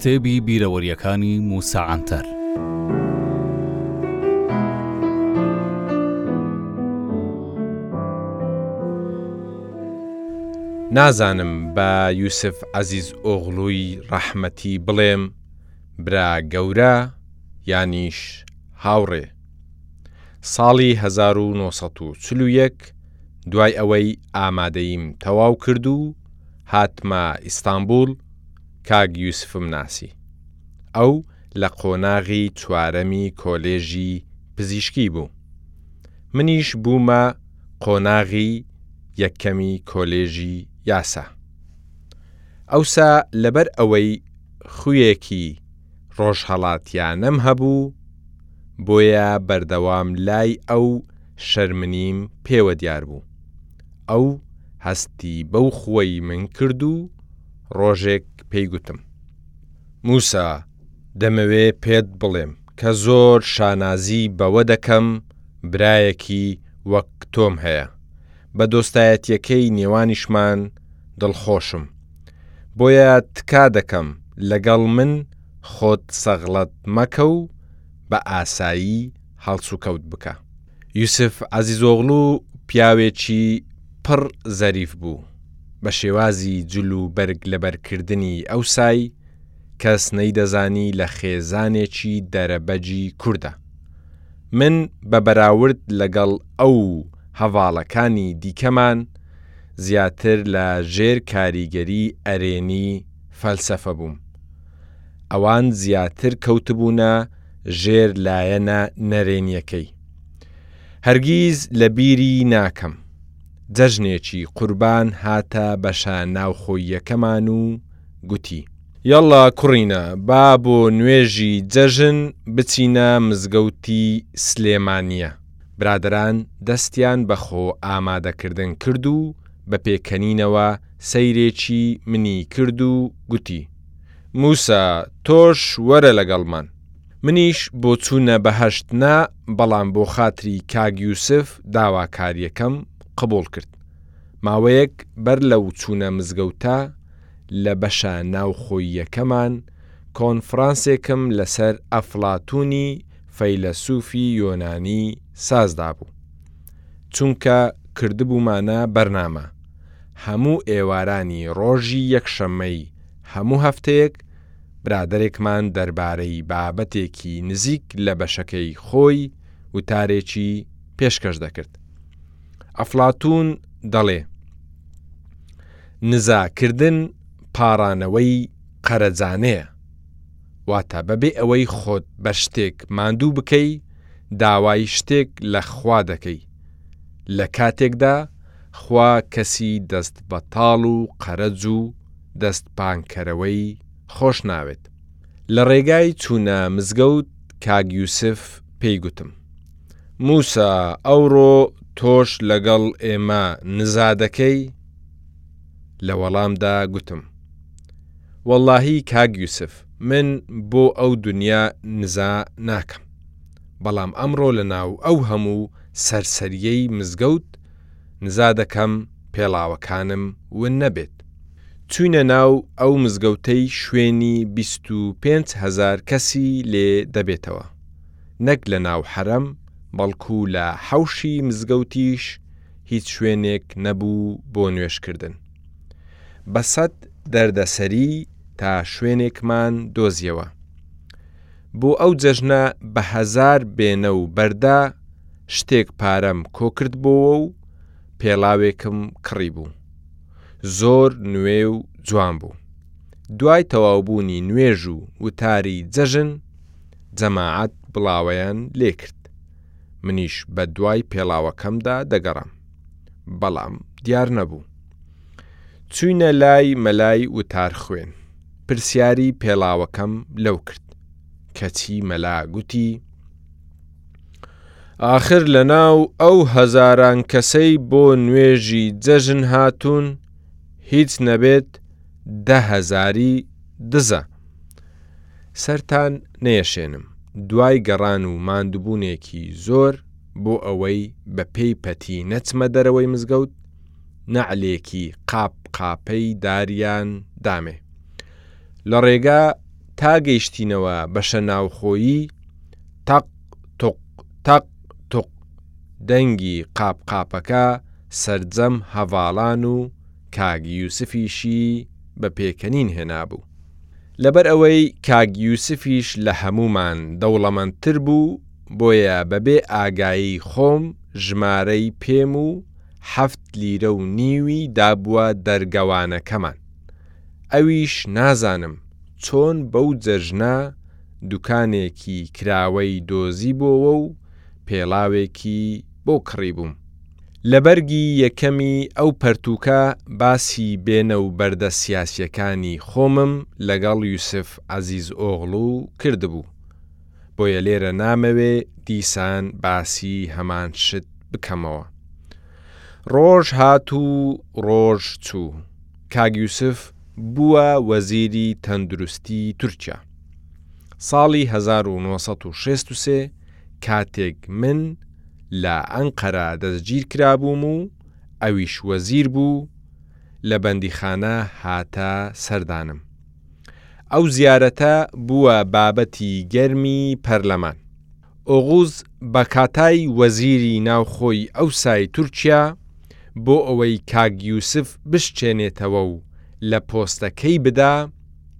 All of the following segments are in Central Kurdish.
کتێبی بیرەوەریەکانی موسا عەنتەر نازانم بە یوسف عەزیز ئۆغلووی ڕەحمەتی بڵێم برا گەورە یانیش هاوڕێ ساڵی 1940 دوای ئەوەی ئامادەییم تەواو کرد و هاتمە ئیستانبوڵ کاک یوسفم ناسی ئەو لە قۆناغی چوارەمی کۆلێژی پزیشکی بوو منیش بوومە قۆناغی یەکەمی کۆلێژی یاسا ئەوسا لەبەر ئەوەی خویەکی ڕۆژهەڵاتیانەم هەبوو بۆیە بەردەوام لای ئەو شەرمنیم پێوە دیار بوو ئەو هەستی بەو خووەی من کرد و ڕۆژێک پێی گوتم موسا دەمەوێ پێت بڵێم کە زۆر شانازی بەوە دەکەم برایەکی وەک تۆم هەیە بە دۆستایەتیەکەی نێوانیشمان دڵخۆشم بۆیە تکا دەکەم لەگەڵ من خۆت سەغڵەت مەکە و بە ئاسایی هەڵسوکەوت بکا. یوسف عەزیزۆغڵو پیاوێکی پڕ زەریف بوو، بە شێوازی جل و بەرگ لەبەر کردنی ئەوسای کەس نەیدەزانی لە خێزانێکی دەرەبەگی کوردە. من بە بەراورد لەگەڵ ئەو و هەڤاڵەکانی دیکەمان زیاتر لە ژێر کاریگەری ئەرێنی فەلسەفە بووم. ئەوان زیاتر کەوتبوونە ژێر لایەنە نەرێنیەکەی هەرگیز لە بیری ناکەم جەژنێکی قوربان هاتە بەشە ناوخۆییەکەمان و گوتی. یەڵڵا کوڕینە با بۆ نوێژی جەژن بچینە مزگەوتی سلێمانیە، برادەران دەستیان بە خۆ ئامادەکردن کرد و بە پێکەنینەوە سەیرێکی منی کرد و گوتی، موسا تۆش وەرە لەگەڵمان. منیش بۆ چوونە بەهەشت نا بەڵام بۆ خاتری کاک یوسف داواکاریەکەم قبوڵ کرد ماوەیەک بەر لەو چوونە مزگەوتە لە بەشە ناوخۆییەکەمان کۆنفڕانسێکم لەسەر ئەفڵاتوونی فەیلەسوفی یۆنانی سازدابوو چونکە کردبوومانە بەرنامە هەموو ئێوارانی ڕۆژی یەکشەمەی هەموو هەفتەیەک برادەرێکمان دەربارەی بابەتێکی نزیک لە بەشەکەی خۆی وتارێکی پێشکەش دەکرد. ئەفلاتون دەڵێ نزاکردن پاڕانەوەی قەرەجانەیە، واتە بەبێ ئەوەی خۆت بە شتێک ماندوو بکەی داوای شتێک لە خوا دەکەی لە کاتێکدا خوا کەسی دەست بەتاڵ و قەرەج و دەست پانکەرەوەی خۆش ناوێت لە ڕێگای چوونە مزگەوت کاک یوسف پێی گوتم موسا ئەوڕۆ تۆش لەگەڵ ئێمە نزا دەکەی لە وەڵامدا گوتم وەڵاهی کاک یوسف من بۆ ئەو دونیا نزا ناکەم بەڵام ئەمڕۆ لە ناو ئەو هەموو سەرسەریەی مزگەوت نزا دەکەم پێڵاوەکانم ون نەبێت چوینە ناو ئەو مزگەوتەی شوێنی بیست و پێنج هەزار کەسی لێ دەبێتەوە نەک لە ناو حەرەم بەڵکو لە حەوشی مزگەوتیش هیچ شوێنێک نەبوو بۆ نوێژ کردن بە سەد دەردەسەری تا شوێنێکمان دۆزیەوە بۆ ئەو جەژنە بە هەزار بێنە و بەردە شتێک پارەم کۆکردبۆوە و پێڵاوێکم کڕی بوو زۆر نوێ و جوان بوو دوای تەواوبوونی نوێژ و وتاری جەژن جەماعەت بڵاوەیان لێ کرد منیش بە دوای پێڵاوەکەمدا دەگەڕام بەڵام دیار نەبوو چووینە لای مەلای وتارخوێن، پرسیاری پێڵاوەکەم لەو کرد، کەچی مەلا گوتی، ئاخر لەناو ئەو هەزاران کەسەی بۆ نوێژی جەژن هاتوون، هیچ نەبێت دە هەزاری دزە! سەرتان نەیەشێنم، دوای گەڕان و ماندووبوونێکی زۆر بۆ ئەوەی بەپێی پەتی نەچمە دەرەوەی مزگەوت، نەعلێکی قاپ قاپەی داریان دامێ. لە ڕێگا تا گەیشتینەوە بەشە ناوخۆیی، تەق توق تەق توق دەنگی قاپ قاپەکە سەرجەم هەڤاڵان و کاک یوسفیشی بە پێکەنین هێنابوو. لەبەر ئەوەی کاک یوسفیش لە هەموومان دەوڵەمەندتر بوو، بۆیە بەبێ ئاگایی خۆم ژمارەی پێم و حەفت لیرە و نیوی دابووە دەرگەوانەکەمان ئەویش نازانم چۆن بەو جەژنە دوکانێکی کراوەی دۆزیبۆوە و پێڵاوێکی بۆ کڕیبووم. لە بەرگی یەکەمی ئەو پەرتووکە باسی بێنە و بەردە سیاسییەکانی خۆمم لەگەڵ یوسف عەزیزئۆغڵو کردبوو، بۆیە لێرە نامەوێ دیسان باسی هەمان شت بکەمەوە ڕۆژ هات و ڕۆژ چوو کاک یوسف بووە وەزیری تەندروستی تورکیا ساڵی 1963 کاتێک من لە ئەنقەرە دەستگیر کرابووم و ئەویش وەزیر بوو لە بەندیخانە هاتە سەردانم ئەو زیارەتە بووە بابەتی گەرمی پەرلەمان. ئۆغوز بەکاتای وەزیری ناوخۆی ئەوسای تورکیا بۆ ئەوەی کاک یوسف بشچێنێتەوە و لە پۆستەکەی بدا،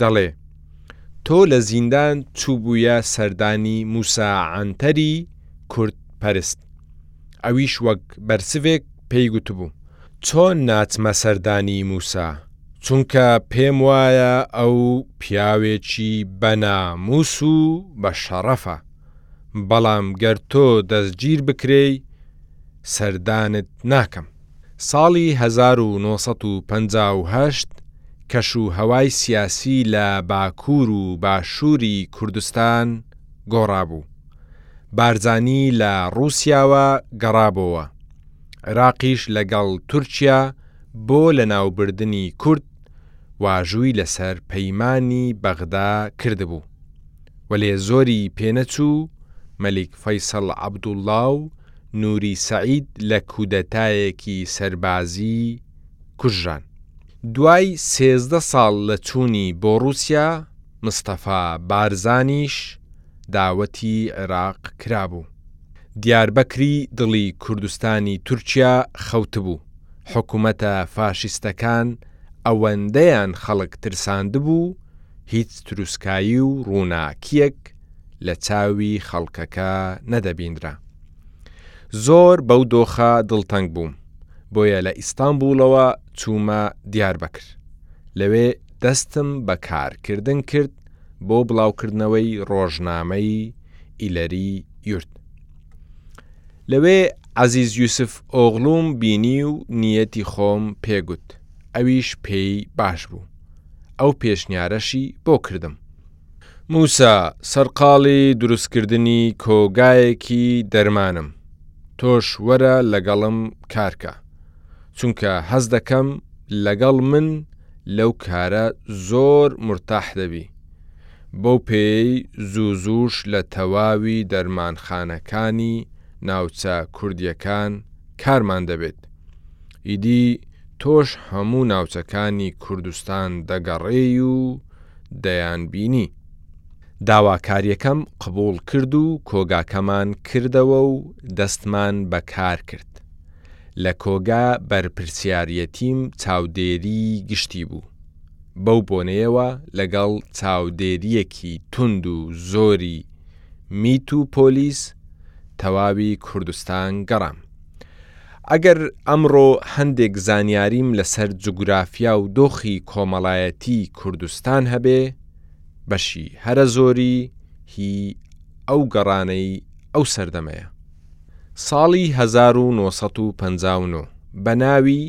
دەڵێ، تۆ لە زیندان چووبوویە سەردانی موسا عەنتەری کوردپەرست. ئەویش وەک بەرسڤێک پێی گوتبوو، چۆن ناچمە سەردانی موسا چونکە پێم وایە ئەو پیاوێکی بە ناموس و بە شەڕەفە بەڵام گەر تۆ دەستگیر بکرێی سەردانت ناکەم. ساڵی هەزار و نۆ سەد و پەنجا و هەشت کەش و هەوای سیاسی لە باکوور و باشووری کوردستان گۆڕابوو. بارزانی لە ڕووسیاوە گەڕابۆوە. عێراقیش لەگەڵ تورکیا بۆ لەناوبردنی کورد واژووی لەسەر پەیمانی بەغدا کردبوو، وەلێ زۆری پێنەچوو مەلیک فەیسەڵ عەبدوڵڵا و نوری سەعید لە کودەتایەکی سەربازی کوژران. دوای سێزدە ساڵ لە چوونی بۆ ڕووسیا، مستەفا بارزانیش داوەتی عێراق کرابوو، دیاربەکری دڵی کوردستانی تورکیا خەوتبوو، حکومەتە فاشیستەکان ئەوەندەیان خەڵک ترساندبوو هیچ تروسکایی و ڕووناکیەک لە چاوی خەڵکەکە نەدەبینرا. زۆر بەو دۆخە دڵتەنگ بووم، بۆیە لە ئیستانبوڵەوە چوومە دیاربەکر، لەوێ دەستم بە کارکردن کرد بۆ بڵاوکردنەوەی ڕۆژنامەی ئیلەری یورت. لەوێ عەزیز یوسف ئۆغڵوم بینی و نیەتی خۆم پێ گوت، ئەویش پێی باش بوو. ئەو پێشنیارەشی بۆ کردم. مووسا، سەرقاڵی دروستکردنی کۆگایەکی دەرمانم، تۆش وەرە لەگەڵم کارکە. چونکە هەست دەکەم لەگەڵ من لەو کارە زۆر مورتاح دەبی بەو پێیەی زوو زووش لە تەواوی دەرمانخانەکانی ناوچە کوردیەکان کارمان دەبێت ئیدی تۆش هەموو ناوچەکانی کوردستان دەگەڕێی و دەیان بینی. داواکاریەکەم قبوڵ کرد و کۆگاکەمان کردەوە و دەستمان بەکار کرد لە کۆگا بەرپرسیاریەتیم چاودێری گشتی بوو بەو بۆنەیەوە لەگەڵ چاودێریەکی توند و زۆری میت و پۆلیس تەواوی کوردستان گەڕام ئەگەر ئەمڕۆ هەندێک زانیاریم لەسەر جوگرافیا و دۆخی کۆمەڵایەتی کوردستان هەبێ بەشی هەرە زۆری هی ئەو گەڕانەی ئەو سەردەمەیە. ساڵی هەزار و نۆ سەد و پەنجا و نۆ بە ناوی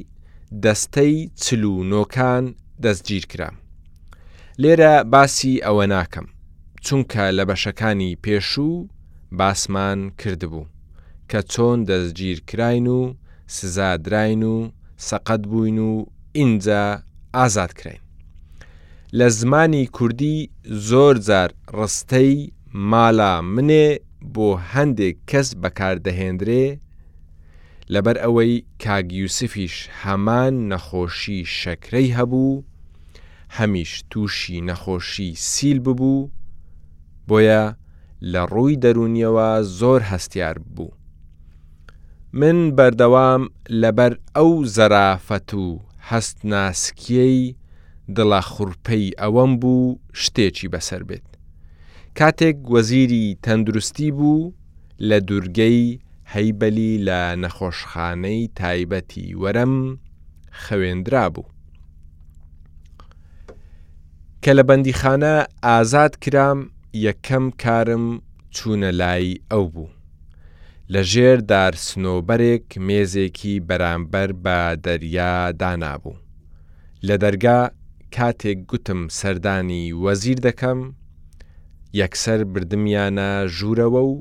دەستەی چل و نۆکان دەستگیرکرام. لێرە باسی ئەوە ناکەم، چونکە لە بەشەکانی پێشوو باسمان کردبوو کە چۆن دەستگیرکراین و سزا دراین و سەقەت بووین و ئینجا ئازاد کراین. لە زمانی کوردی زۆر جار ڕستەی مالا منێ بۆ هەندێک کەس بەکاردەهێندرێ لەبەر ئەوەی کاک یوسفیش هەمان نەخۆشی شەکرەی هەبوو هەمیش تووشی نەخۆشی سیل ببوو بۆیە لە ڕووی دەرونیەوە زۆر هەستیار بوو من بەردەوام لەبەر ئەو زەرافەت و هەست ناسکیەی دڵە خورپەی ئەوەم بوو شتێکی بەسەر بێت کاتێک وەزیری تەندروستی بوو لە دورگەی هەیبەلی لە نەخۆشخانەی تایبەتی وەرەم خەوێندرابوو. کە لە بەندیخانە ئازاد کرام یەکەم کارم چوونە لای ئەو بوو. لە ژێر دار سنۆبەرێک مێزێکی بەرامبەر بە دەریا دانابوو. لە دەرگا کاتێک گوتم سەردانی وەزیر دەکەم، یەکسەر بردمیانە ژوورەوە و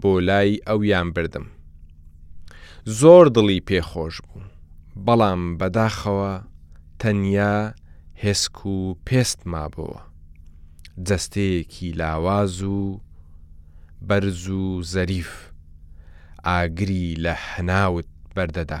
بۆ لای ئەویان بردم. زۆر دڵی پێ خۆش بوو، بەڵام بەداخەوە تەنیا هێسک و پێست مابۆوە. جەستەیەکی لاواز و بەرز و زەریف. ئاگری لە هەناوت بەردەدا.